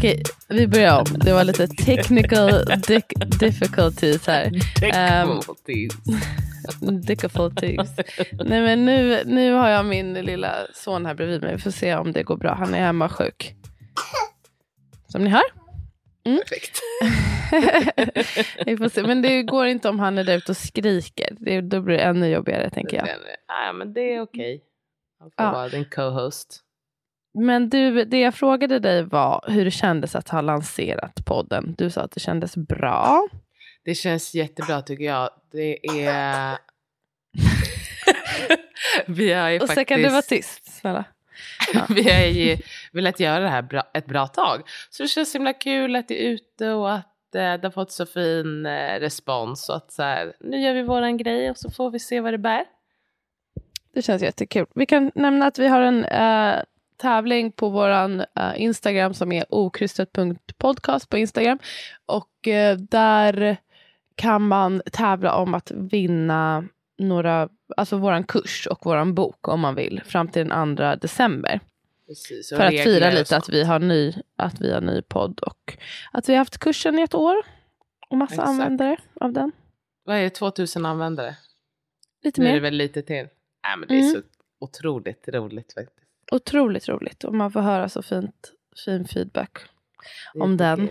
Okej, vi börjar om. Det var lite technical difficulties här. Um, difficulties. Nej men nu, nu har jag min lilla son här bredvid mig. Vi får se om det går bra. Han är hemma sjuk. Som ni hör. Mm. Perfekt. Vi får se. Men det går inte om han är där ute och skriker. Det, då blir det ännu jobbigare tänker jag. Ja, men det är okej. Han får Ja. vara din co-host. Men du, det jag frågade dig var hur det kändes att ha lanserat podden. Du sa att det kändes bra. Det känns jättebra tycker jag. Det är... vi har ju Och faktiskt... sen kan du vara tyst, snälla. vi har ju velat göra det här bra, ett bra tag. Så det känns så himla kul att det är ute och att eh, det har fått så fin eh, respons. Och att så här, nu gör vi våran grej och så får vi se vad det bär. Det känns jättekul. Vi kan nämna att vi har en eh, tävling på våran eh, Instagram som är okrystat.podcast på Instagram. Och eh, där kan man tävla om att vinna några, alltså våran kurs och våran bok om man vill fram till den 2 december. Precis, För att fira lite att vi har ny, att vi har ny podd och att vi har haft kursen i ett år. Och massa Exakt. användare av den. Vad är det, 2000 användare? Lite Nu är det mer. väl lite till. Nej, men det är Mm. så otroligt roligt. Otroligt roligt och man får höra så fint, fin feedback om den.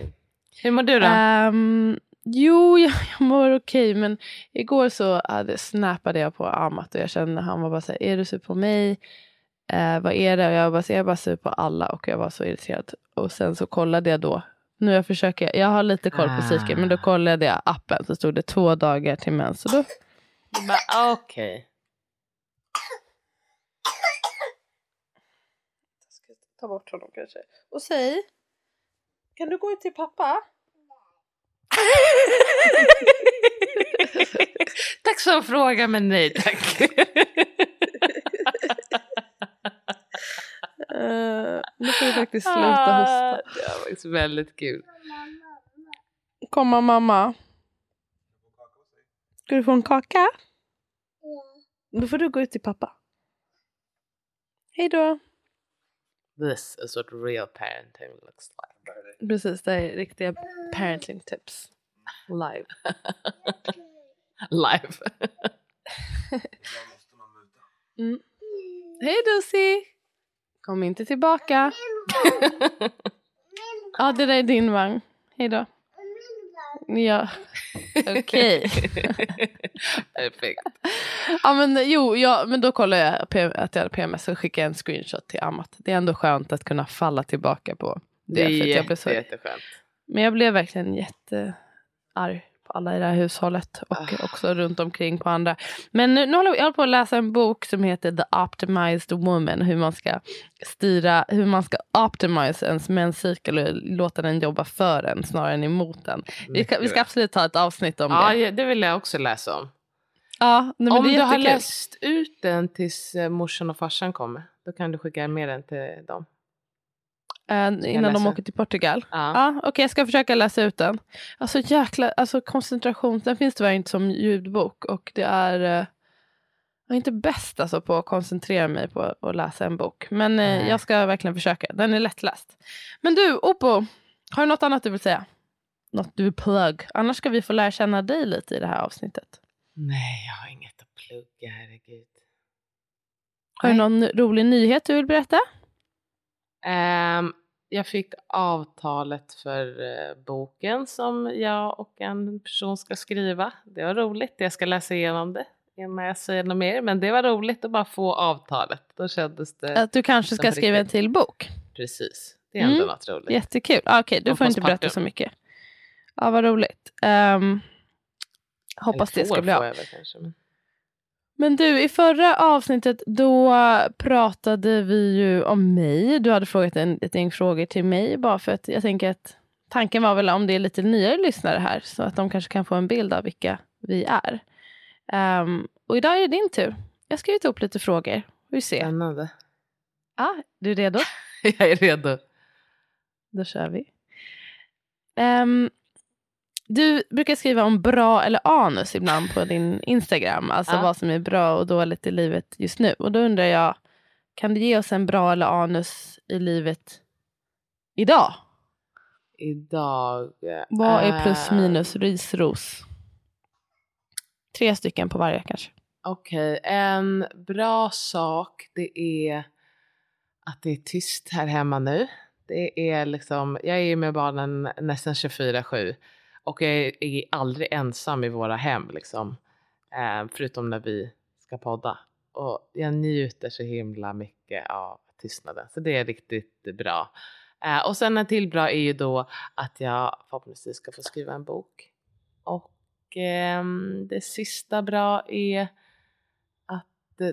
Hur mår du då? Ehm, jo, jag, jag mår okej men igår så hade, snappade jag på Amat och jag kände han var bara så här, är du sur på mig? Eh, vad är det? Och jag bara, så jag bara sur på alla och jag var så irriterad. Och sen så kollade jag då, nu jag försöker, jag har lite koll på psyket men då Ah. kollade jag appen så stod det två dagar till mens. Då, Okej. Jag ska ta bort honom kanske. Och säg, kan du gå ut till pappa? tack som fråga men nej tack. Uh, nu får du faktiskt sluta hosta. Ah, Det var faktiskt väldigt kul. Komma mamma. Ska du få en kaka? Då får du gå ut till pappa. Hej då. This is what real parenting looks like. Precis, det är riktiga parenting tips. Live. Live. Mm. Hej Dusi! Kom inte tillbaka. Ja, det där är din vagn. Hej då. Ja, okej. Perfekt. Ja men jo, ja, men då kollar jag att jag hade PMS och skickar en screenshot till Amat. Det är ändå skönt att kunna falla tillbaka på det. Det är för att jag jätte, blev så, jätteskönt. men jag blev verkligen jättearg på alla i det här hushållet och Ah. också runt omkring på andra. Men nu, nu håller jag på att läsa en bok som heter The Optimized Woman. Hur man ska styra, hur man ska optimize ens menscykel och låta den jobba för en snarare än emot den. Vi ska, vi ska absolut ta ett avsnitt om Ja, det. ja, det vill jag också läsa om. Ja, nej, om du har läst ut den tills eh, morsan och farsan kommer, då kan du skicka med den till dem. Eh, innan de åker till Portugal. Ja. Ja, Okej, jag ska försöka läsa ut den. Alltså jäkla, alltså koncentration, den finns tyvärr inte som ljudbok och det är eh, jag är inte bäst alltså på att koncentrera mig på att läsa en bok. Men eh, Nej. jag ska verkligen försöka, den är lättläst. Men du, Oppo, har du något annat du vill säga? Något du vill plugg? Annars ska vi få lära känna dig lite i det här avsnittet. Nej, jag har inget att plugga, herregud. Har du någon rolig nyhet du vill berätta? Ehm, jag fick avtalet för eh, boken som jag och en person ska skriva. Det var roligt, jag ska läsa igenom det innan jag säger något mer. Men det var roligt att bara få avtalet. Då kändes det... Att du kanske ska skriva en riktigt. till bok? Precis, det är ändå Mm. något roligt. Jättekul. Ah, Okej, du får inte berätta så mycket. Ja, vad roligt. Ehm, hoppas Eller det ska bli av. men... Men du, i förra avsnittet då pratade vi ju om mig. Du hade frågat en, ett gäng frågor till mig bara för att jag tänker att tanken var väl om det är lite nyare lyssnare här så att de kanske kan få en bild av vilka vi är. Ehm, och idag är det din tur. Jag har skrivit upp lite frågor. Vi ser. Spännande. Ah, du är redo? jag är redo. Då kör vi. Ehm, du brukar skriva om bra eller anus ibland på din Instagram. Alltså Ja. vad som är bra och dåligt i livet just nu. Och då undrar jag, kan du ge oss en bra eller anus i livet idag? Idag... eh, Vad är plus ehm, minus ris ros? Tre stycken på varje kanske. Okej, en bra sak det är att det är tyst här hemma nu. Det är liksom, jag är med barnen nästan 24-7 och jag är, aldrig ensam i våra hem liksom. Eh, förutom när vi ska podda. Och jag njuter så himla mycket av tystnaden. Så det är riktigt bra. Eh, och sen en till bra är ju då att jag förhoppningsvis ska få skriva en bok. Och ehm, det sista bra är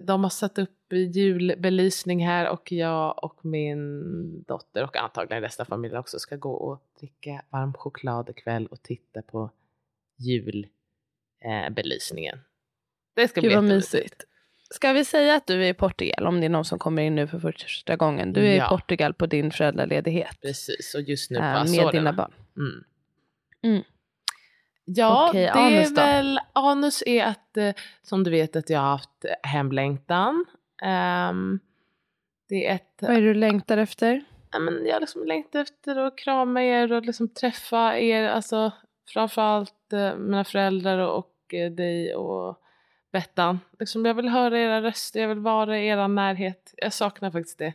de har satt upp julbelysning här och jag och min dotter och antagligen resten av familjen också ska gå och dricka varm choklad ikväll och titta på julbelysningen. Eh, det ska Gud bli vad mysigt. Ska vi säga att du är i Portugal om det är någon som kommer in nu för första gången. Du är Ja. i Portugal på din föräldraledighet. Precis, och just nu på eh, med dina barn. Mm. Mm. Ja, Okej, det anus är då? väl, anus är att, eh, som du vet, att jag har haft hemlängtan. Ehm, det är ett, Vad är det du längtar efter? ja, men jag liksom längtar efter att krama er och liksom träffa er, alltså framförallt eh, mina föräldrar och, eh, dig och Bettan. Liksom, jag vill höra era röster, jag vill vara i er närhet. Jag saknar faktiskt det.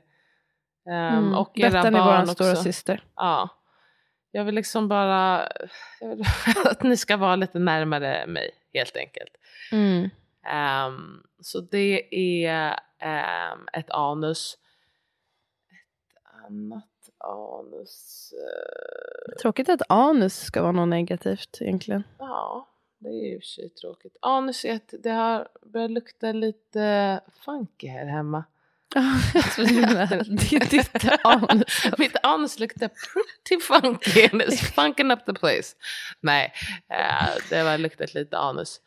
Ehm, Mm. Och era Bettan är barn vår också. stora syster. Ja. Jag vill liksom bara vill att ni ska vara lite närmare mig helt enkelt. Mm. Ehm, så det är ehm, ett anus. Ett annat anus. eh, Tråkigt att anus ska vara något negativt egentligen. ja, det är ju för sig tråkigt. Anus är att det har börjat lukta lite funky här hemma. Menade ditt, ditt anus. Mitt anus luktar pretty funky and it's funking up the place. Nej, eh, det har luktat lite anus.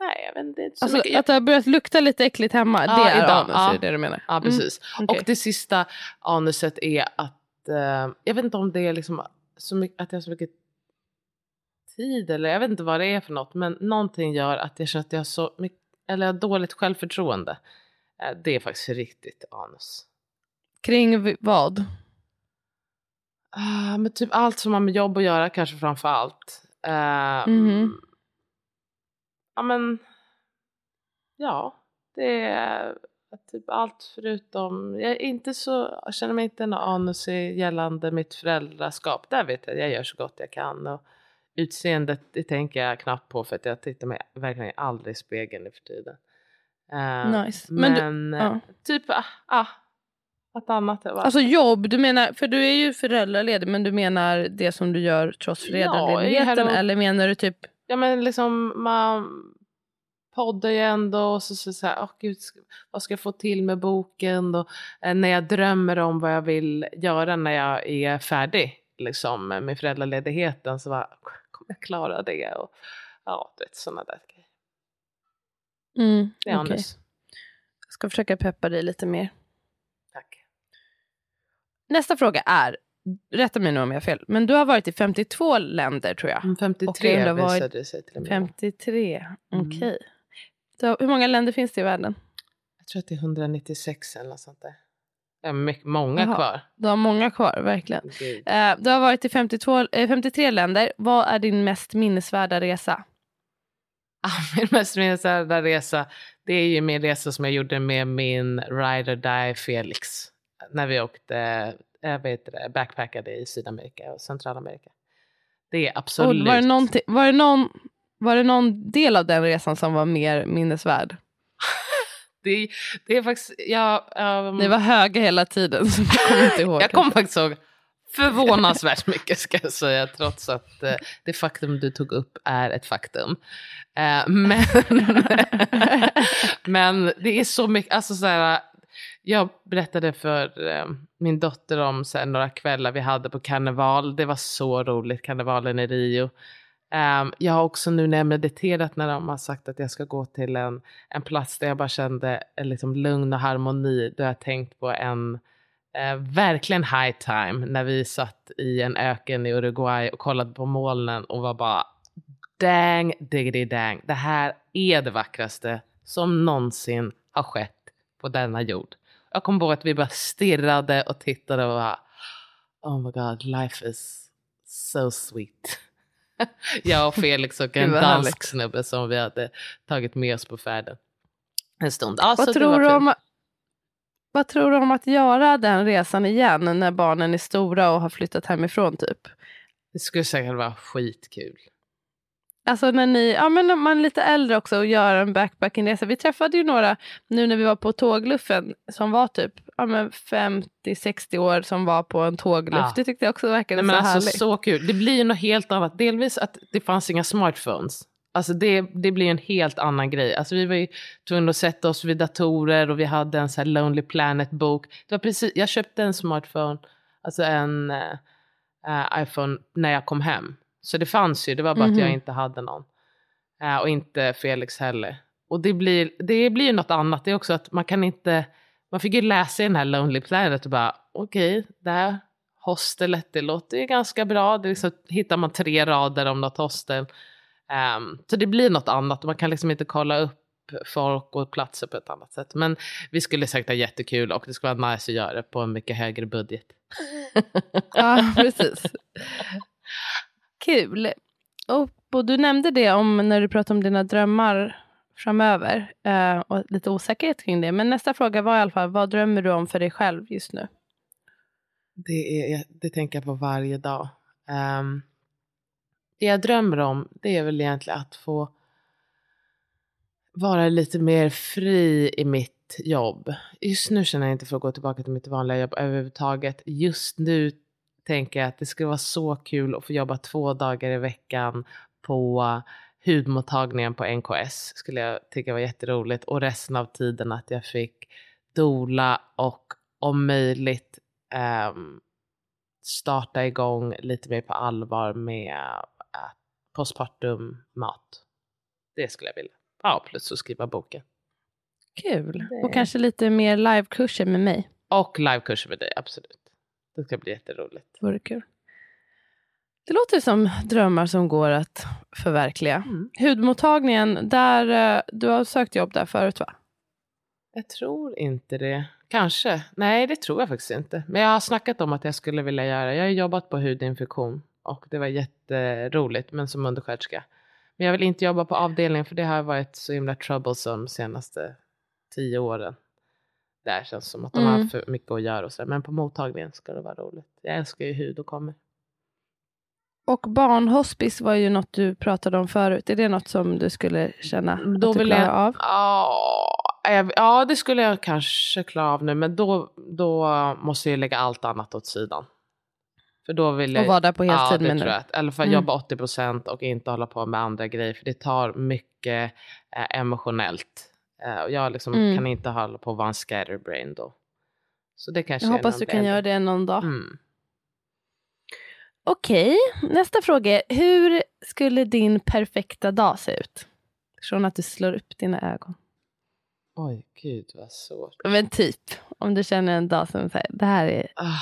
Nej, jag vet inte. inte Så Alltså, mycket. att det har börjat lukta lite äckligt hemma, Ja, det är idag, anus, ja. är det du menar? Ja, precis. Mm, okej. Och det sista anuset är att, eh, jag vet inte om det är liksom så mycket, att jag har så mycket tid eller jag vet inte vad det är för något, men någonting gör att jag känner att jag har så mycket, eller jag har dåligt självförtroende. Eh, det är faktiskt riktigt anus. Kring vad? Ah, men typ allt som har med jobb att göra kanske framför allt. Eh, Mhm. Ja men, ja, det är typ allt förutom, jag är inte så, jag känner mig inte en anus i gällande mitt föräldraskap. Där vet jag, jag gör så gott jag kan. Och utseendet, det tänker jag knappt på för att jag tittar mig verkligen aldrig i spegeln nu för tiden. Eh, Nice. Men Men, du- eh, ja. typ, ah, ah, att annat. är bara- Alltså jobb, du menar, för du är ju föräldraledig men du menar det som du gör trots Ja, föräldraledigheten och- eller menar du typ Ja men liksom man poddar ju ändå och så, så, så här, åh gud, vad ska jag få till med boken och eh, när jag drömmer om vad jag vill göra när jag är färdig liksom med föräldraledigheten så bara, kommer jag klara det och ja, du vet sådana där. Mm, okej. anus. Jag ska försöka peppa dig lite mer. Tack. Nästa fråga är, rätta mig nu om jag har fel, men du har varit i 52 länder tror jag. Mm, Och 53 jag undrar vad- visade det sig till och med. 53, Mm. okej. Så Hur många länder finns det i världen? Jag tror att det är 196 eller något sånt där. Ja, mycket, många Jaha. kvar. Du har många kvar, verkligen. Eh, du har varit i 52, eh, 53 länder. Vad är din mest minnesvärda resa? Min mest minnesvärda resa Det är ju min resa som jag gjorde med min rider die Felix. När vi åkte, jag vet det, backpackade i Sydamerika och Centralamerika. Det är absolut. Och var, det någonting- var, det någon, var det någon del av den resan som var mer minnesvärd? Det, det är faktiskt, jag, um, Ni var höga hela tiden så jag kommer inte ihåg. jag kommer faktiskt ihåg förvånansvärt mycket ska jag säga, trots att eh, det faktum du tog upp är ett faktum. Eh, men, men det är så mycket, alltså så här, jag berättade för eh, min dotter om så här, några kvällar vi hade på karneval. Det var så roligt, karnevalen i Rio. Ehm, jag har också nu när jag mediterat när de har sagt att jag ska gå till en, en plats där jag bara kände liksom lugn och harmoni. Då har jag tänkt på en eh, verkligen high time när vi satt i en öken i Uruguay och kollade på molnen och var bara dang diggity dang. Det här är det vackraste som någonsin har skett på denna jord. Jag kommer ihåg att vi bara stirrade och tittade och bara oh my god, life is so sweet. jag och Felix och en dansk snubbe som vi hade tagit med oss på färden. En stund. Ja, så vad, tror du om, vad tror du om att göra den resan igen när barnen är stora och har flyttat hemifrån typ? Det skulle säkert vara skitkul. Alltså när ni, ja men när man är lite äldre också och gör en backpackingresa. Vi träffade ju några nu när vi var på tågluffen som var typ ja, men 50-60 år som var på en tågluff. Ja. Det tyckte jag också verkade Nej, men så alltså härligt. så kul. Det blir ju något helt annat. Delvis att det fanns inga smartphones. Alltså det, det blir en helt annan grej. Alltså vi var ju tvungna att sätta oss vid datorer och vi hade en så här Lonely Planet-bok. Det var precis, jag köpte en smartphone, alltså en eh, iPhone, när jag kom hem. Så det fanns ju, det var bara att jag Mhm. inte hade någon. Eh, och inte Felix heller. Och det blir, det blir ju något annat. Det är också att man kan inte, man fick ju läsa i den här Lonely Planet och bara okej, det här hostelet, det låter ju ganska bra. Det liksom, hittar man tre rader om något hostel. Ehm, så det blir något annat man kan liksom inte kolla upp folk och platser på ett annat sätt. Men vi skulle säkert ha jättekul och det skulle vara nice att göra det på en mycket högre budget. Ja, precis. Kul. Och, du nämnde det om när du pratade om dina drömmar framöver eh, och lite osäkerhet kring det. Men nästa fråga var i alla fall, vad drömmer du om för dig själv just nu? Det, är, det tänker jag på varje dag. Ehm, det jag drömmer om det är väl egentligen att få vara lite mer fri i mitt jobb. Just nu känner jag inte för att gå tillbaka till mitt vanliga jobb överhuvudtaget. Just nu tänker jag att det skulle vara så kul att få jobba två dagar i veckan på hudmottagningen på NKS. Skulle jag tycka var jätteroligt. Och resten av tiden att jag fick dola och om möjligt um, starta igång lite mer på allvar med postpartum mat. Det skulle jag vilja. Ja, plus att skriva boken. Kul. Det- Och kanske lite mer livekurser med mig. Och livekurser med dig, absolut. Det ska bli jätteroligt. Vore kul. Det låter som drömmar som går att förverkliga. Mm. Hudmottagningen, där, eh, du har sökt jobb där förut va? Jag tror inte det. Kanske. Nej, det tror jag faktiskt inte. Men jag har snackat om att jag skulle vilja göra. Jag har jobbat på hudinfektion och det var jätteroligt, men som undersköterska. Men jag vill inte jobba på avdelningen för det har varit så himla troublesome de senaste tio åren. Där känns som att de har Mm. haft för mycket att göra och så. Men på mottagningen ska det vara roligt. Jag älskar ju hud och kommer. Och barnhospice var ju något du pratade om förut. Är det något som du skulle känna att Då du vill klarar jag, av? Ja, ja, det skulle jag kanske klara av nu, men då, då måste jag lägga allt annat åt sidan. För då vill jag... Och vara där på ja, heltid det menar du? Eller för att Mm. jobba 80 procent och inte hålla på med andra grejer, för det tar mycket eh, emotionellt. Eh, och jag liksom Mm. kan inte hålla på att vara en scatterbrain då. Så det kanske Jag hoppas du kan del. göra det någon dag. Mm. Okej, nästa fråga. är, Hur skulle din perfekta dag se ut? Från att du slår upp dina ögon. Oj, gud vad svårt. Men typ, om du känner en dag som säger det här är... Ah,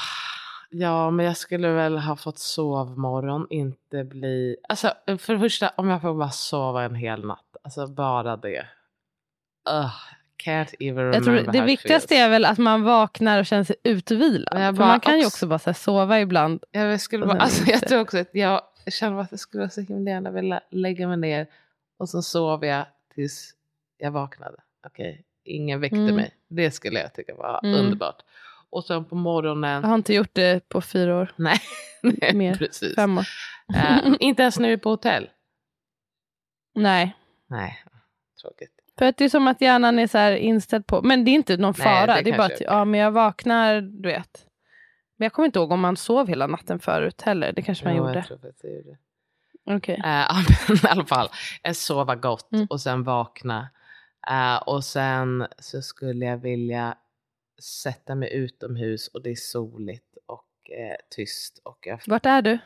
ja, men jag skulle väl ha fått sovmorgon, inte bli... Alltså, för det första, om jag får bara sova en hel natt. Alltså, bara det. Ugh, can't even Jag tror det viktigaste är väl att man vaknar och känner sig utvilad. Bara man kan ju också- bara här, sova ibland. Jag, skulle bara, alltså, jag tror också att jag känner att jag skulle så himla gärna vilja lägga mig ner och så sover jag tills jag vaknade. okej, ingen väckte Mm. mig. Det skulle jag tycka var Mm. underbart. Och sen på morgonen, Jag har inte gjort det på fyra år. nej, nej Mer. precis. Fem år. Eh, inte ens när vi är på hotell. Nej. Nej, tråkigt. För att det är som att hjärnan är så här inställd på, men det är inte någon Nej, fara. det det är bara att ja, men jag vaknar, du vet. Men jag kommer inte ihåg om man sov hela natten förut heller. Det kanske man Jo, gjorde. Jag tror faktiskt jag gjorde. Okej. Eh, i alla fall, jag sova gott Mm. och sen vakna. Eh, och sen så skulle jag vilja sätta mig utomhus och det är soligt och eh, tyst. Och jag, Vart är du?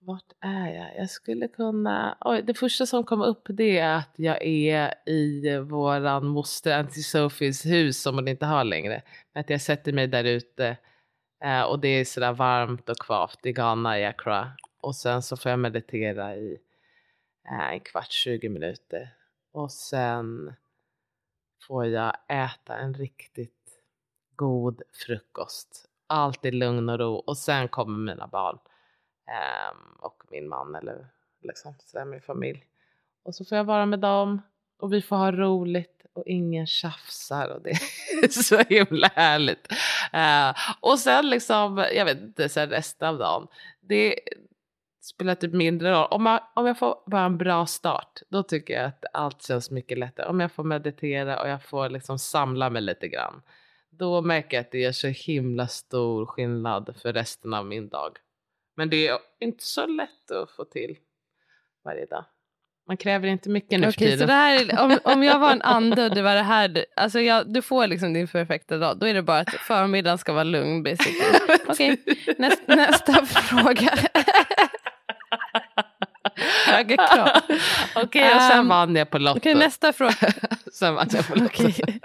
vart är jag? Jag skulle kunna... Oj, det första som kom upp det är att jag är i våran moster Auntie Sofies hus som hon inte har längre. Att jag sätter mig där ute eh, och det är sådär varmt och kvavt i Ghana, i Accra. Och sen så får jag meditera i eh, en kvart, 20 minuter. Och sen får jag äta en riktigt god frukost. Alltid lugn och ro. Och sen kommer mina barn um, och min man eller liksom sådär min familj. Och så får jag vara med dem och vi får ha roligt och ingen tjafsar och det är så himla härligt. Uh, och sen liksom, jag vet inte, sen resten av dagen. Det spelar typ mindre roll. Om, man, om jag får bara en bra start, då tycker jag att allt känns mycket lättare. Om jag får meditera och jag får liksom samla mig lite grann. Då märker jag att det gör så himla stor skillnad för resten av min dag. Men det är inte så lätt att få till varje dag. Man kräver inte mycket nu för Okej, så tiden. det här, är- om, om jag var en ande och det var det här, du- alltså jag, du får liksom din perfekta dag, då är det bara att förmiddagen ska vara lugn basically. Okej, näst, nästa fråga. Höga krav. Okej, och sen Ehm, vann jag på Lotto. Okej, nästa fråga. sen vann jag på Lotto. Okej.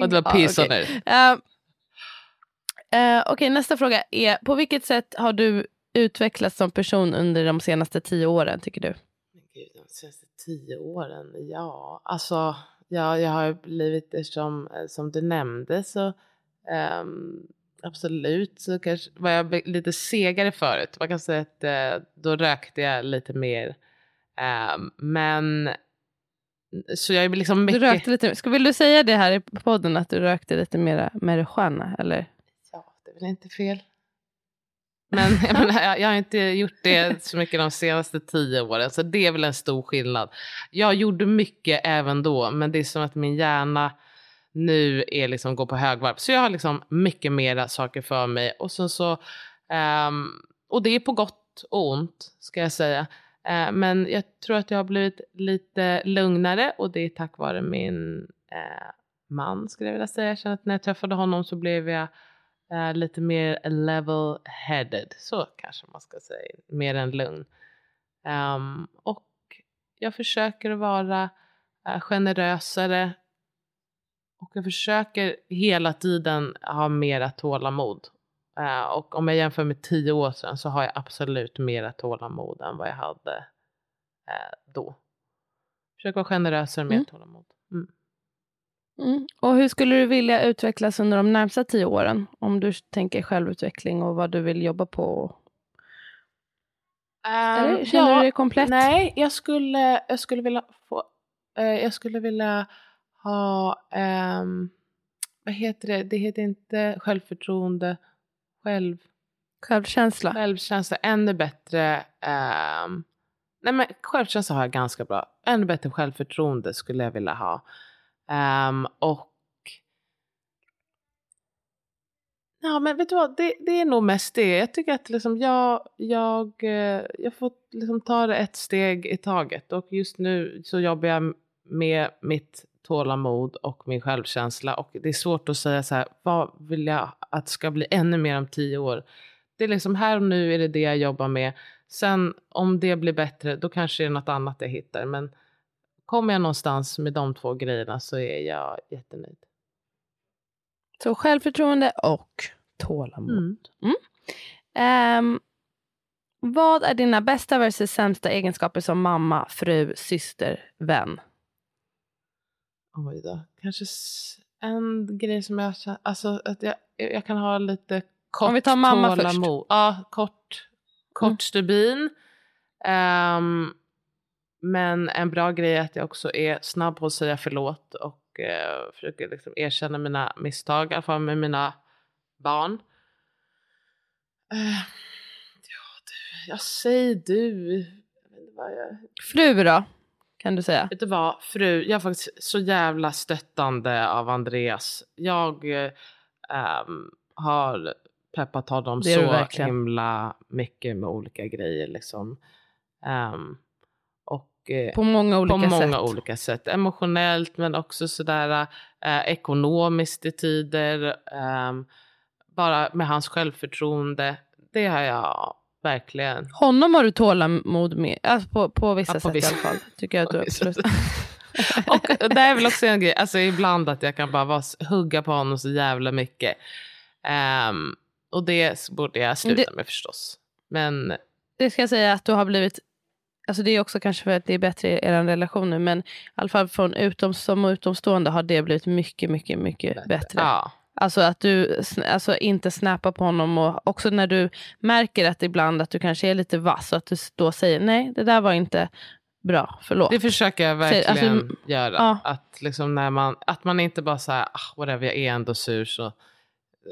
Och det var Ja, peace okej. on earth. Eh, eh, Okej, nästa fråga är, på vilket sätt har du utvecklats som person under de senaste tio åren, tycker du? Men gud, de senaste tio åren, ja, alltså, ja, jag har blivit, som, som du nämnde, så ehm, absolut så kanske var jag lite segare förut. Man kan säga att eh, då rökte jag lite mer. Ehm, men, så jag är liksom Du mycket... rökte lite, ska, vill du säga det här i podden, att du rökte lite mera marijuana? Eller? Ja, det är väl inte fel. Men jag, menar, jag, jag har inte gjort det så mycket de senaste tio åren, så det är väl en stor skillnad. Jag gjorde mycket även då, men det är som att min hjärna nu är liksom går på högvarv. Så jag har liksom mycket mera saker för mig. Och, så, ehm, och det är på gott och ont, ska jag säga. Eh, men jag tror att jag har blivit lite lugnare och det är tack vare min eh, man, skulle jag vilja säga. Jag känner att när jag träffade honom så blev jag eh, lite mer level-headed. Så kanske man ska säga. Mer än lugn. Um, och jag försöker att vara eh, generösare. Och jag försöker hela tiden ha mera tålamod. Eh, och om jag jämför med tio år sedan så har jag absolut mera tålamod än vad jag hade eh, då. Försöker vara generösare med Mm. tålamod. Mm. Mm. Och hur skulle du vilja utvecklas under de närmsta tio åren? Om du tänker självutveckling och vad du vill jobba på. Eller, Ehm, känner ja, du dig komplett? Nej, jag skulle, jag skulle vilja få, eh, jag skulle vilja ha, ehm, vad heter det, det heter inte självförtroende, själv, Självkänsla? självkänsla, ännu bättre, ehm, nej men självkänsla har jag ganska bra, ännu bättre självförtroende skulle jag vilja ha. Ehm, och Ja men vet du vad, det, det är nog mest det. Jag tycker att liksom jag, jag, eh, jag får liksom ta det ett steg i taget. Och just nu så jobbar jag med mitt tålamod och min självkänsla. Och det är svårt att säga så här, vad vill jag att ska bli ännu mer om tio år? Det är liksom här och nu är det det jag jobbar med. Sen om det blir bättre, då kanske det är något annat jag hittar. Men kommer jag någonstans med de två grejerna så är jag jättenöjd. Så självförtroende och tålamod. Mm. Ehm, vad är dina bästa versus sämsta egenskaper som mamma, fru, syster, vän? Oj då. Kanske en grej som jag känner, alltså att jag, jag kan ha lite kort Om vi tar mamma först. Ja, kort, kort Mm. stubin. Ehm, men en bra grej är att jag också är snabb på att säga förlåt och eh, försöker liksom erkänna mina misstag, i alla fall med mina barn. Eh, ja, du, jag säger du. Jag vet inte vad jag... Fru då? Kan du säga? Vet du vad, fru, jag är faktiskt så jävla stöttande av Andreas. Jag eh, ehm, har peppat honom så verkligen. himla mycket med olika grejer liksom. Ehm, och eh, På många olika på många sätt. olika sätt. Emotionellt men också sådär eh, ekonomiskt i tider. ehm, bara med hans självförtroende. Det har jag verkligen. Honom har du tålamod med, alltså på, på vissa Ja, på sätt vissa- i alla fall. Tycker jag att du. Och det är väl också en grej, alltså ibland att jag kan bara vara, hugga på honom så jävla mycket. Ehm, och det borde jag sluta Det- med förstås. Men Det ska jag säga att du har blivit, alltså det är också kanske för att det är bättre i er relation nu, men i alla fall från utom, som utomstående har det blivit mycket, mycket, mycket bättre. ja, Alltså att du alltså inte snappar på honom och också när du märker att ibland att du kanske är lite vass och att du då säger nej, det där var inte bra, förlåt. det försöker jag alltså, verkligen göra. ja. Att, liksom när man, att man inte bara säger ah, whatever, jag är ändå sur så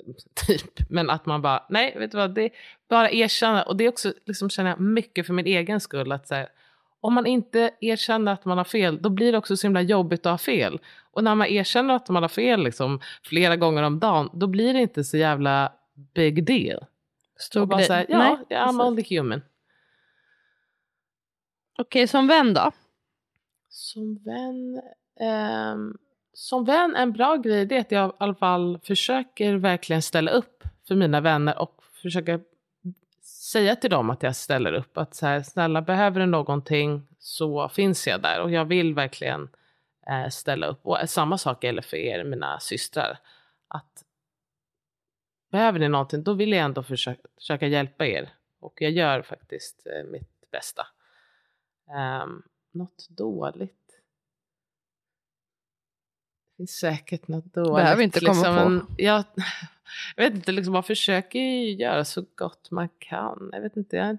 typ. Men att man bara, nej, vet du vad, det bara erkänna. Och det är också, liksom, känner jag, mycket för min egen skull. att så här, Om man inte erkänner att man har fel, då blir det också så himla jobbigt att ha fel. Och när man erkänner att man har fel liksom, flera gånger om dagen, då blir det inte så jävla big deal. Stor Och bara grej. här, ja, Nej, I'm precis. only human. Okej, som vän då? Som vän, ehm, som vän, en bra grej det är att jag i alla fall försöker verkligen ställa upp för mina vänner och försöker säga till dem att jag ställer upp. Att så här, snälla behöver du någonting så finns jag där och jag vill verkligen eh, ställa upp. Och samma sak gäller för er, mina systrar. Att behöver ni någonting då vill jag ändå försöka, försöka hjälpa er. Och jag gör faktiskt eh, mitt bästa. Um, något dåligt? Det finns säkert något dåligt. Behöver inte komma på. men jag, jag vet inte, liksom, man försöker ju göra så gott man kan. Jag vet inte. Jag...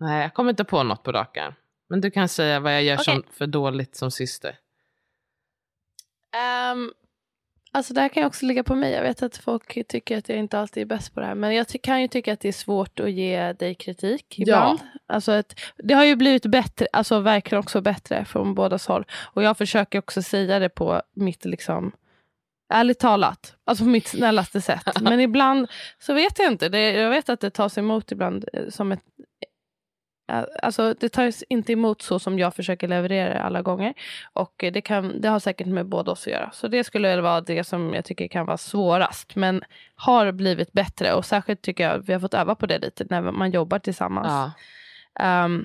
Nej, jag kommer inte på något på rak arm. Men du kan säga vad jag gör som, Okej. för dåligt som syster. Um, alltså det här kan ju också ligga på mig. Jag vet att folk tycker att jag inte alltid är bäst på det här. Men jag kan ju tycka att det är svårt att ge dig kritik ibland. Alltså att, det har ju blivit bättre, alltså verkligen också bättre från bådas håll. Och jag försöker också säga det på mitt, liksom, ärligt talat, alltså på mitt snällaste sätt. Men ibland så vet jag inte. Det, jag vet att det tas emot ibland eh, som ett eh, Alltså det tas inte emot så som jag försöker leverera alla gånger. Och det, kan, det har säkert med båda oss att göra. Så det skulle väl vara det som jag tycker kan vara svårast. Men har blivit bättre. Och särskilt tycker jag vi har fått öva på det lite när man jobbar tillsammans. Ja. Ehm,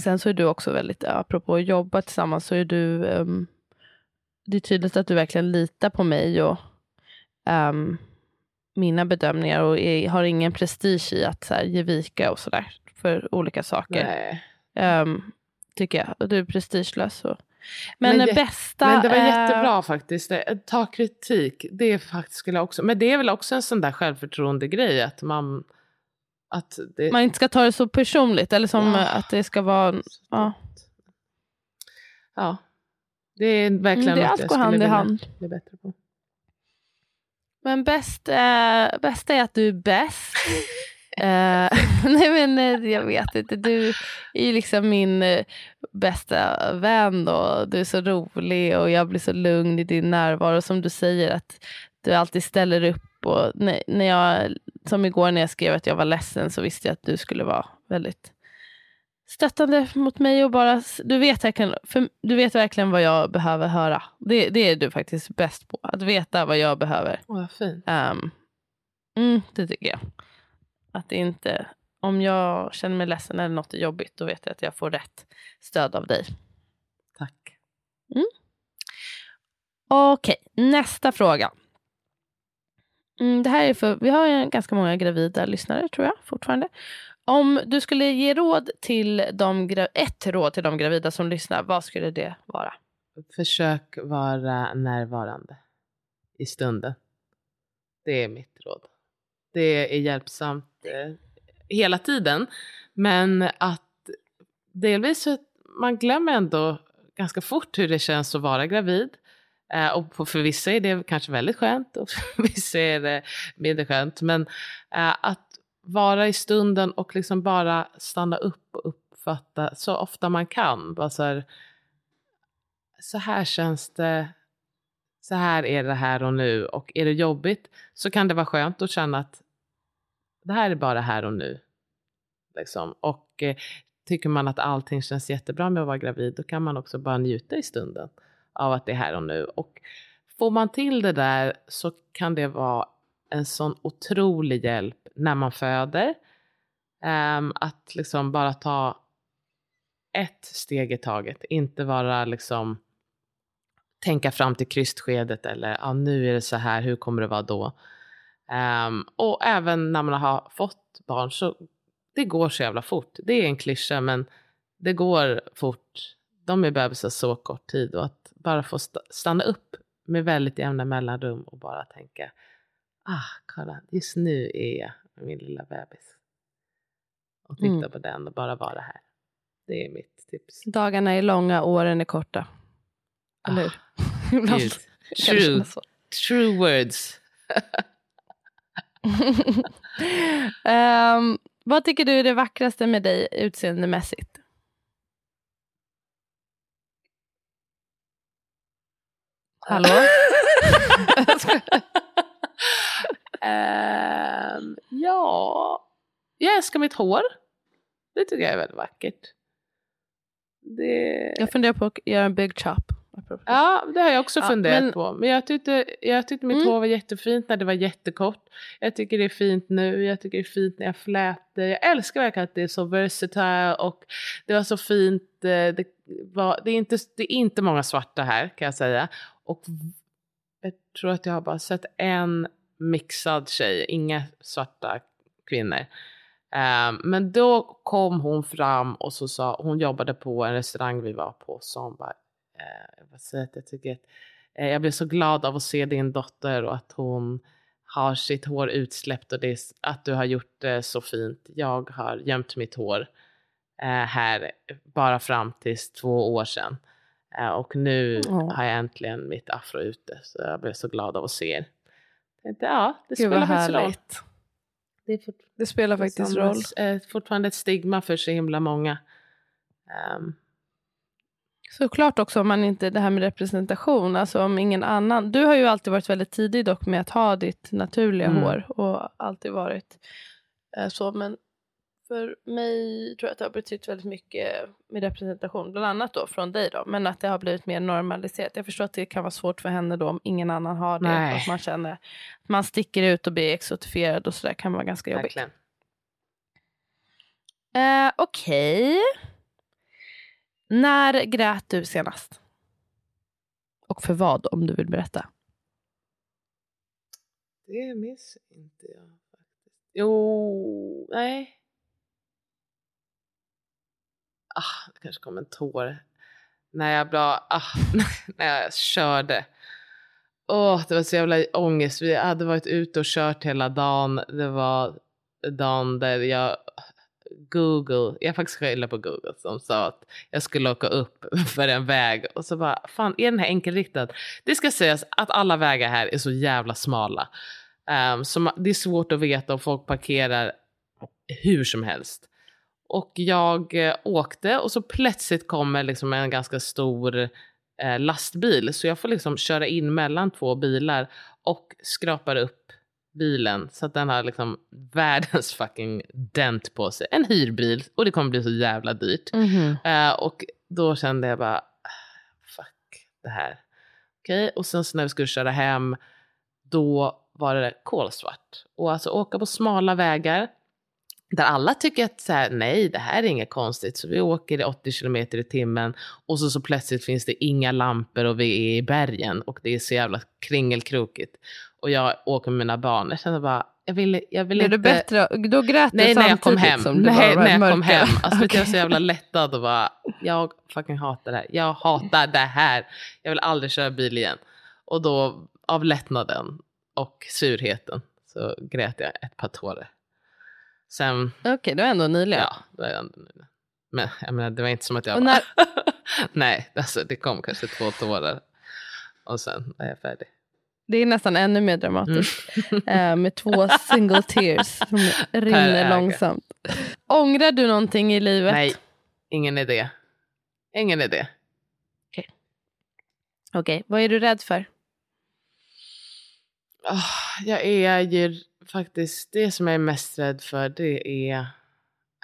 sen så är du också väldigt, apropå att jobba tillsammans, så är du, ehm, det är tydligt att du verkligen litar på mig och ehm, mina bedömningar och är, har ingen prestige i att så här, ge vika och sådär för olika saker. Ehm, tycker jag. Och du är prestigelös. Och... Men, Men bästa Men det var jättebra faktiskt. Det- Ta kritik. Det är faktiskt skulle jag också. Men det är väl också en sån där självförtroende grej att man. Att det, Man inte ska ta det så personligt eller som Ja. eh, att det ska vara... Ja. Ja. Det är verkligen Mm, det något jag skulle hand vilja hand. bli bättre på. Men bäst, eh, bästa är att du är bäst. eh, nej men eh, jag vet inte, du är ju liksom min eh, bästa vän och du är så rolig och jag blir så lugn i din närvaro. Som du säger att du alltid ställer upp och när, när jag, som igår när jag skrev att jag var ledsen så visste jag att du skulle vara väldigt stöttande mot mig och bara, du vet, verkligen, för, du vet verkligen vad jag behöver höra. Det, det är du faktiskt bäst på, att veta vad jag behöver. Åh, vad fint. Um, mm, det tycker jag. Att det inte, om jag känner mig ledsen eller något är jobbigt, då vet jag att jag får rätt stöd av dig. Tack. Okej, nästa fråga. Mm, det här är för, vi har ganska många gravida lyssnare tror jag fortfarande. Om du skulle ge råd till de, ett råd till de gravida som lyssnar, vad skulle det vara? Försök vara närvarande i stunden. Det är mitt råd. Det är hjälpsamt eh, hela tiden. Men att delvis så man glömmer ändå ganska fort hur det känns att vara gravid. Eh, och för vissa är det kanske väldigt skönt och för vissa är det mindre skönt. Men eh, att vara i stunden och liksom bara stanna upp och uppfatta så ofta man kan. Bara så, här, så här känns det, så här är det här och nu. Och är det jobbigt så kan det vara skönt att känna att det här är bara här och nu. Liksom. Och eh, tycker man att allting känns jättebra med att vara gravid, då kan man också bara njuta i stunden av att det är här och nu. Och får man till det där så kan det vara en sån otrolig hjälp när man föder. Um, att liksom bara ta ett steg i taget, inte vara liksom tänka fram till krystskedet eller ah, nu är det så här, hur kommer det vara då? Um, och även när man har fått barn så det går så jävla fort. Det är en klyscha men det går fort. De är bebisar så kort tid och att bara få stanna upp med väldigt jämna mellanrum och bara tänka ah, kolla, just nu är jag med min lilla bebis. Och titta mm. på den och bara vara här. Det är mitt tips. Dagarna är långa, åren är korta. Eller hur? Ah, true. True words. um, vad tycker du är det vackraste med dig utseendemässigt? Hallå? um, ja, jag älskar mitt hår. Det tycker jag är väldigt vackert. Det... Jag funderar på att göra en big chop. Ja, det har jag också ja, funderat men... på. Men jag tyckte, jag tyckte mitt mm. hår var jättefint när det var jättekort. Jag tycker det är fint nu, jag tycker det är fint när jag flätar. Jag älskar verkligen att det är så versatile och det var så fint. Eh, det, var, det, är inte, det är inte många svarta här kan jag säga. Och jag tror att jag har bara sett en mixad tjej, inga svarta kvinnor. Um, men då kom hon fram och så sa, hon jobbade på en restaurang vi var på, så hon bara, eh, vad säger jag, tycker att, eh, jag blev så glad av att se din dotter och att hon har sitt hår utsläppt och det, att du har gjort det så fint. Jag har gömt mitt hår eh, här bara fram till två år sedan. Eh, och nu mm. har jag äntligen mitt afro ute så jag blev så glad av att se er. Tänkte, ja, det Gud, spelar faktiskt roll. Det, fort, det, spelar faktiskt roll. Är fortfarande ett stigma för så himla många. Um, Såklart också om man inte, det här med representation, alltså om ingen annan. Du har ju alltid varit väldigt tidig dock med att ha ditt naturliga mm. hår och alltid varit eh, så. Men för mig tror jag att det har betytt väldigt mycket med representation, bland annat då från dig då, men att det har blivit mer normaliserat. Jag förstår att det kan vara svårt för henne då om ingen annan har det. Nej. Att man känner att man sticker ut och blir exotifierad och sådär kan vara ganska jobbigt. Verkligen. Eh, Okej. Okay. När grät du senast? Och för vad, om du vill berätta? Det minns inte jag faktiskt. Jo, nej. Ah, det kanske kom en tår. När jag, bra, ah, när jag körde. oh, det var så jävla ångest. Vi hade varit ute och kört hela dagen. Det var dagen där jag Google, jag faktiskt skyller på Google som sa att jag skulle åka upp för en väg och så bara, fan är den här enkelriktad? Det ska sägas att alla vägar här är så jävla smala. Ehm, um, så det är svårt att veta om folk parkerar hur som helst. Och jag eh, åkte och så plötsligt kommer liksom en ganska stor eh, lastbil så jag får liksom köra in mellan två bilar och skrapar upp bilen så att den har liksom världens fucking dent på sig. En hyrbil och det kommer bli så jävla dyrt. Mm -hmm. uh, och då kände jag bara, fuck det här. Okej, okay. och sen så när vi skulle köra hem, då var det kolsvart. Och alltså åka på smala vägar, där alla tycker att så här, nej, det här är inget konstigt, så vi åker i 80 km i timmen och så, så plötsligt finns det inga lampor och vi är i bergen och det är så jävla kringelkrokigt och jag åker med mina barn. Jag kände bara, jag vill, jag vill inte... det bättre? Då grät Nej, när jag kom hem. Nej, när jag kom hem. Alltså, okay. Jag var så jävla lättad och bara, jag fucking hatar det här. Jag hatar det här. Jag vill aldrig köra bil igen. Och då, av lättnaden och surheten, så grät jag ett par tårar. Sen... Okej, okay, det var ändå nyligen. Ja, det var ändå nyligen. Men jag menar, det var inte som att jag Och bara... när- Nej, alltså det kom kanske två tårar. Och sen var jag färdig. Det är nästan ännu mer dramatiskt. Mm. eh, med två single tears som rinner långsamt. Ångrar du någonting i livet? Nej, ingen idé. Ingen idé. Okej, vad är du rädd för? Ah, jag är ju faktiskt, det som jag är mest rädd för det är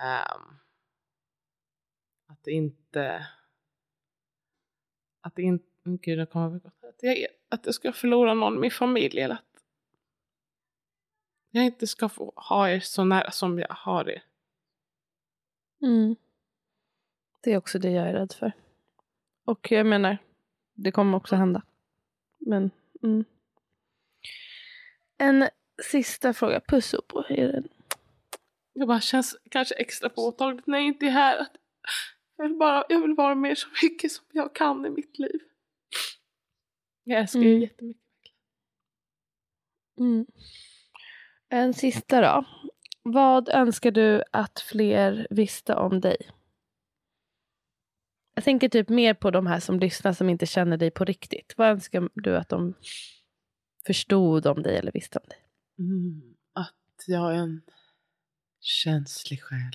ehm, att det inte, att det inte, gud jag kommer att jag, att jag ska förlora någon i min familj eller att jag inte ska få ha er så nära som jag har er. Mm. Det är också det jag är rädd för. Och jag menar, det kommer också hända. Men, mm. En sista fråga. Puss upp på er. Det bara känns kanske extra påtagligt när jag inte är här. Att jag, vill bara, jag vill vara med så mycket som jag kan i mitt liv. Jag älskar Mm. jättemycket. Mm. En sista då. Vad önskar du att fler visste om dig? Jag tänker typ mer på de här som lyssnar som inte känner dig på riktigt. Vad önskar du att de förstod om dig eller visste om dig? Mm, att jag är en känslig själ.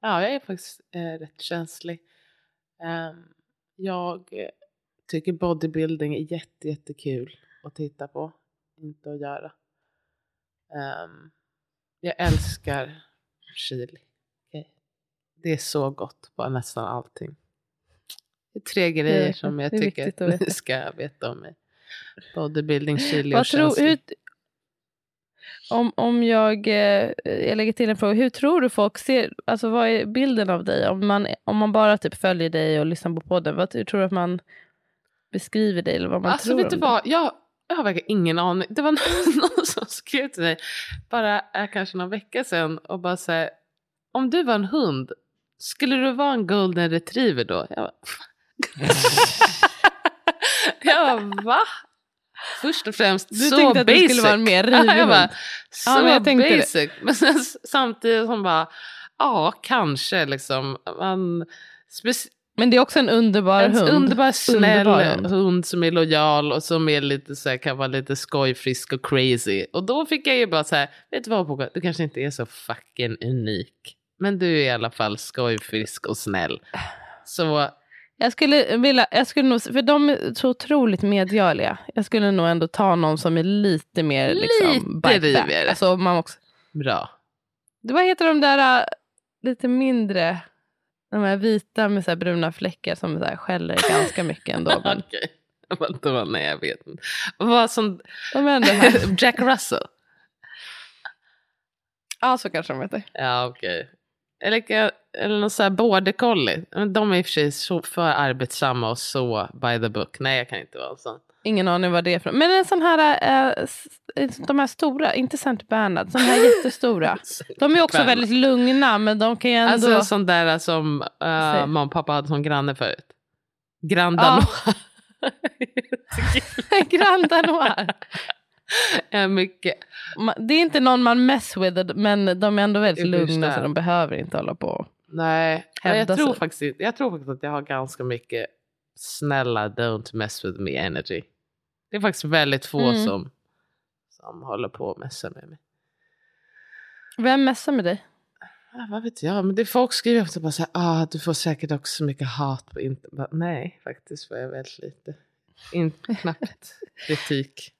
Ja, jag är faktiskt eh, rätt känslig. Ehm, jag tycker bodybuilding är jätte, jättekul att titta på, inte att göra. Ehm, jag älskar chili. Okej. Det är så gott på nästan allting. Det är tre grejer Det- som jag är tycker att ni ska veta om mig. Bodybuilding, chili och tror, känslig. hur, om, om jag, eh, jag lägger till en fråga. Hur tror du folk ser, alltså vad är bilden av dig? Om man, om man bara typ följer dig och lyssnar på podden, vad hur tror du att man beskriver dig? Eller vad man Alltså tror vet du vad, jag, jag har verkligen ingen aning. Det var någon, som skrev till mig bara äh, kanske någon vecka sedan och bara säger om du var en hund, skulle du vara en golden retriever då? Jag bara, jag bara va? Först och främst Du så tänkte att du basic. skulle vara en mer Ja, rivig jag bara, så Ja, men tänkte det. basic. Men sen, samtidigt som bara, ja kanske liksom. Man, Men det är också en underbar en hund. underbar snäll Underbar hund. som är lojal och som är lite så här, kan vara lite skojfrisk och crazy. Och då fick jag ju bara så här, vet du vad Boka, du kanske inte är så fucking unik. Men du är i alla fall skojfrisk och snäll. Så Jag skulle vilja, jag skulle nog, för de är så otroligt medgörliga. Jag skulle nog ändå ta någon som är lite mer liksom, Lite rivigare. Alltså, man också, bra. det, vad heter de där äh, lite mindre, de här vita med så här bruna fläckar som så här skäller ganska mycket ändå. Men Okej. Vadå, nej jag vet inte. Vad som, de är ändå här. Jack Russell. Ja, så kanske de heter. Ja okej. Eller, eller någon sån här border collie. Men De är i och för sig så för arbetsamma och så by the book. Nej jag kan inte vara sån. Ingen aning vad det är för Men en sån här, äh, de här stora, inte Saint Bernard, sån här jättestora. De är också Bernard. väldigt lugna men de kan ju ändå... Alltså sån där som uh, Säg. mamma och pappa hade som granne förut. Grand Ja. Danois. Grand Danois. mycket. Det är inte någon man mess with men de är ändå väldigt lugna så de behöver inte hålla på. Nej, jag tror, sig. faktiskt, jag tror faktiskt att jag har ganska mycket snälla don't mess with me energy. Det är faktiskt väldigt få Mm. som, som håller på att messa med mig. Vem messar med dig? Ja, vad vet jag, men det folk skriver också bara så här, ah, du får säkert också så mycket hat på internet. Nej, faktiskt får jag väldigt lite. In, knappt kritik.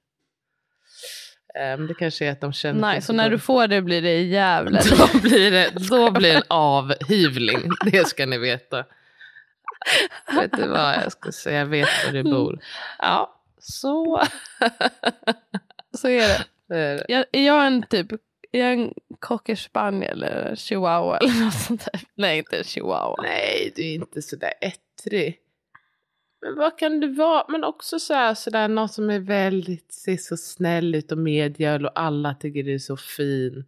Um, det kanske är att de känner... Nej, så när du får det blir det jävlar. Då blir det då blir det en avhyvling, det ska ni veta. vet du vad jag ska säga, jag vet var du bor. Ja, så så är det. är det. Jag, är jag en typ, är jag en cocker spaniel eller chihuahua eller något sånt där? Nej, inte en chihuahua. Nej, du är inte sådär ettrig. Men vad kan du vara? Men också så här, sådär, någon som är väldigt, ser så snäll ut och medgörlig och alla tycker du är så fin.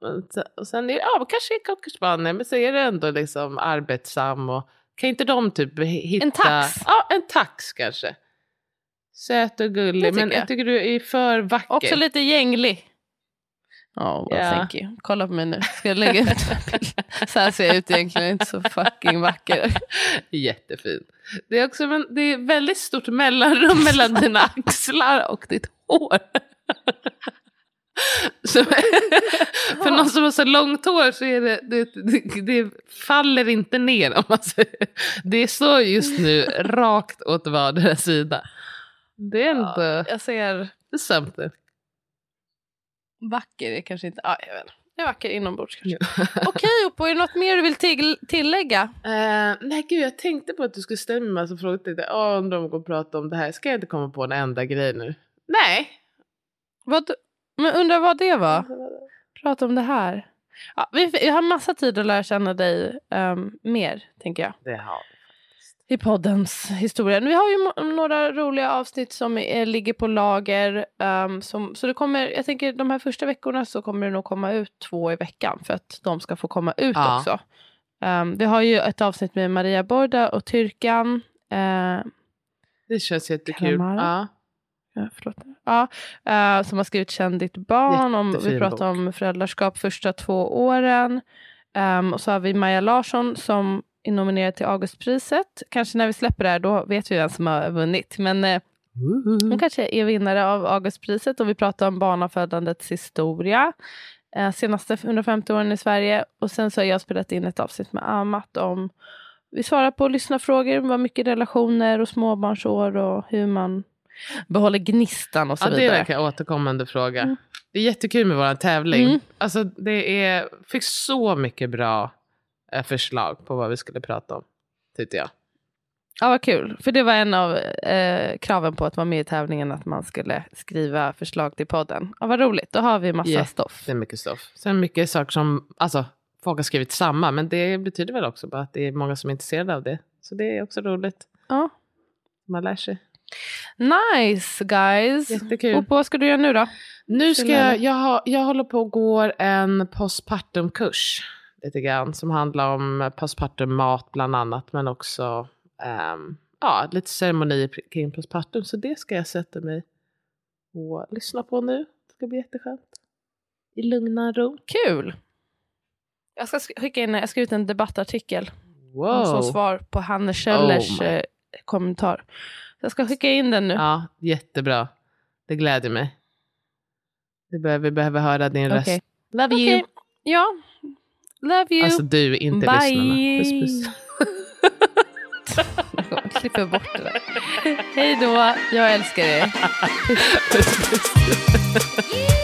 Och så- sen är det, ja, kanske är cockerspaniel, men så är det ändå liksom arbetsam och kan inte de typ hitta... En tax. Ja, en tax kanske. Söt och Det gullig, men jag jag. tycker du är för vacker. Också lite gänglig. Ja, well, Ja. thank you. Kolla på mig nu. Ska jag lägga ut? Så här ser jag ut egentligen, inte så fucking vacker. Jättefin. Det är också men det är väldigt stort mellanrum mellan dina axlar och ditt hår. Så, för någon som har så långt hår så är det, det, det, det faller inte ner om man säger. Det står just nu rakt åt vardera sida. Det är ändå Ja, jag ser det är something. Vacker, är kanske inte, ja, jag vet inte. Jag är vacker inombords kanske. Okej Oppo, är det något mer du vill till, tillägga? Eh, nej gud, jag tänkte på att du skulle ställa mig en massa frågor. Tänkte, oh, undrar om vi går och prata om det här. Ska jag inte komma på en enda grej nu? Nej. Vad, men undrar vad det var? Prata om det här. Ja, vi, vi har massa tid att lära känna dig ehm, mer, tänker jag. Det har i poddens historia. Vi har ju några roliga avsnitt som är, ligger på lager. ehm, som, så det kommer, jag tänker de här första veckorna så kommer det nog komma ut två i veckan för att de ska få komma ut Ja. också. Ehm, vi har ju ett avsnitt med Maria Borda och Tyrkan. eh, Det känns jättekul. Ja. Ja, förlåt. Ja, eh, som har skrivit Känn ditt barn. Om, vi pratar bok. om föräldraskap första två åren. Ehm, och så har vi Maja Larsson som är nominerad till Augustpriset. Kanske när vi släpper det här, då vet vi vem som har vunnit. Men eh, hon kanske är vinnare av Augustpriset och vi pratar om barnafödandets historia. Eh, senaste 150 åren i Sverige. Och sen så har jag spelat in ett avsnitt med Amat om vi svarar på lyssnarfrågor, vad mycket relationer och småbarnsår och hur man behåller gnistan och så Ja, det är vidare. en återkommande fråga. Mm. Det är jättekul med vår tävling. Mm. Alltså, det är, fick så mycket bra förslag på vad vi skulle prata om. Tyckte jag. Ja, vad kul. För det var en av eh, kraven på att vara med i tävlingen, att man skulle skriva förslag till podden. Ja, vad roligt, då har vi massa Yeah. stoff. Det är mycket stoff. Sen mycket saker som, alltså folk har skrivit samma, men det betyder väl också bara att det är många som är intresserade av det. Så det är också roligt. Ja. Man lär sig. Nice guys! Jättekul. Och vad ska du göra nu då? Nu ska jag, jag, jag håller på och går en postpartumkurs lite grann som handlar om postpartum mat bland annat men också ehm, ja, lite ceremonier kring postpartum så det ska jag sätta mig och lyssna på nu. Det ska bli jätteskönt. I lugna ro. Kul! Jag ska sk- skicka in, jag ska ut en debattartikel Wow! som svar på Hanne Kjöllers Oh eh, kommentar. Jag ska skicka in den nu. Ja, jättebra. Det gläder mig. Det behöver, vi behöver höra din Okej. röst. Love Okej. you! Ja, love you. Alltså du, inte Bye. lyssnarna. Puss puss. Jag klipper bort det där. Hej då, jag älskar er. puss, puss.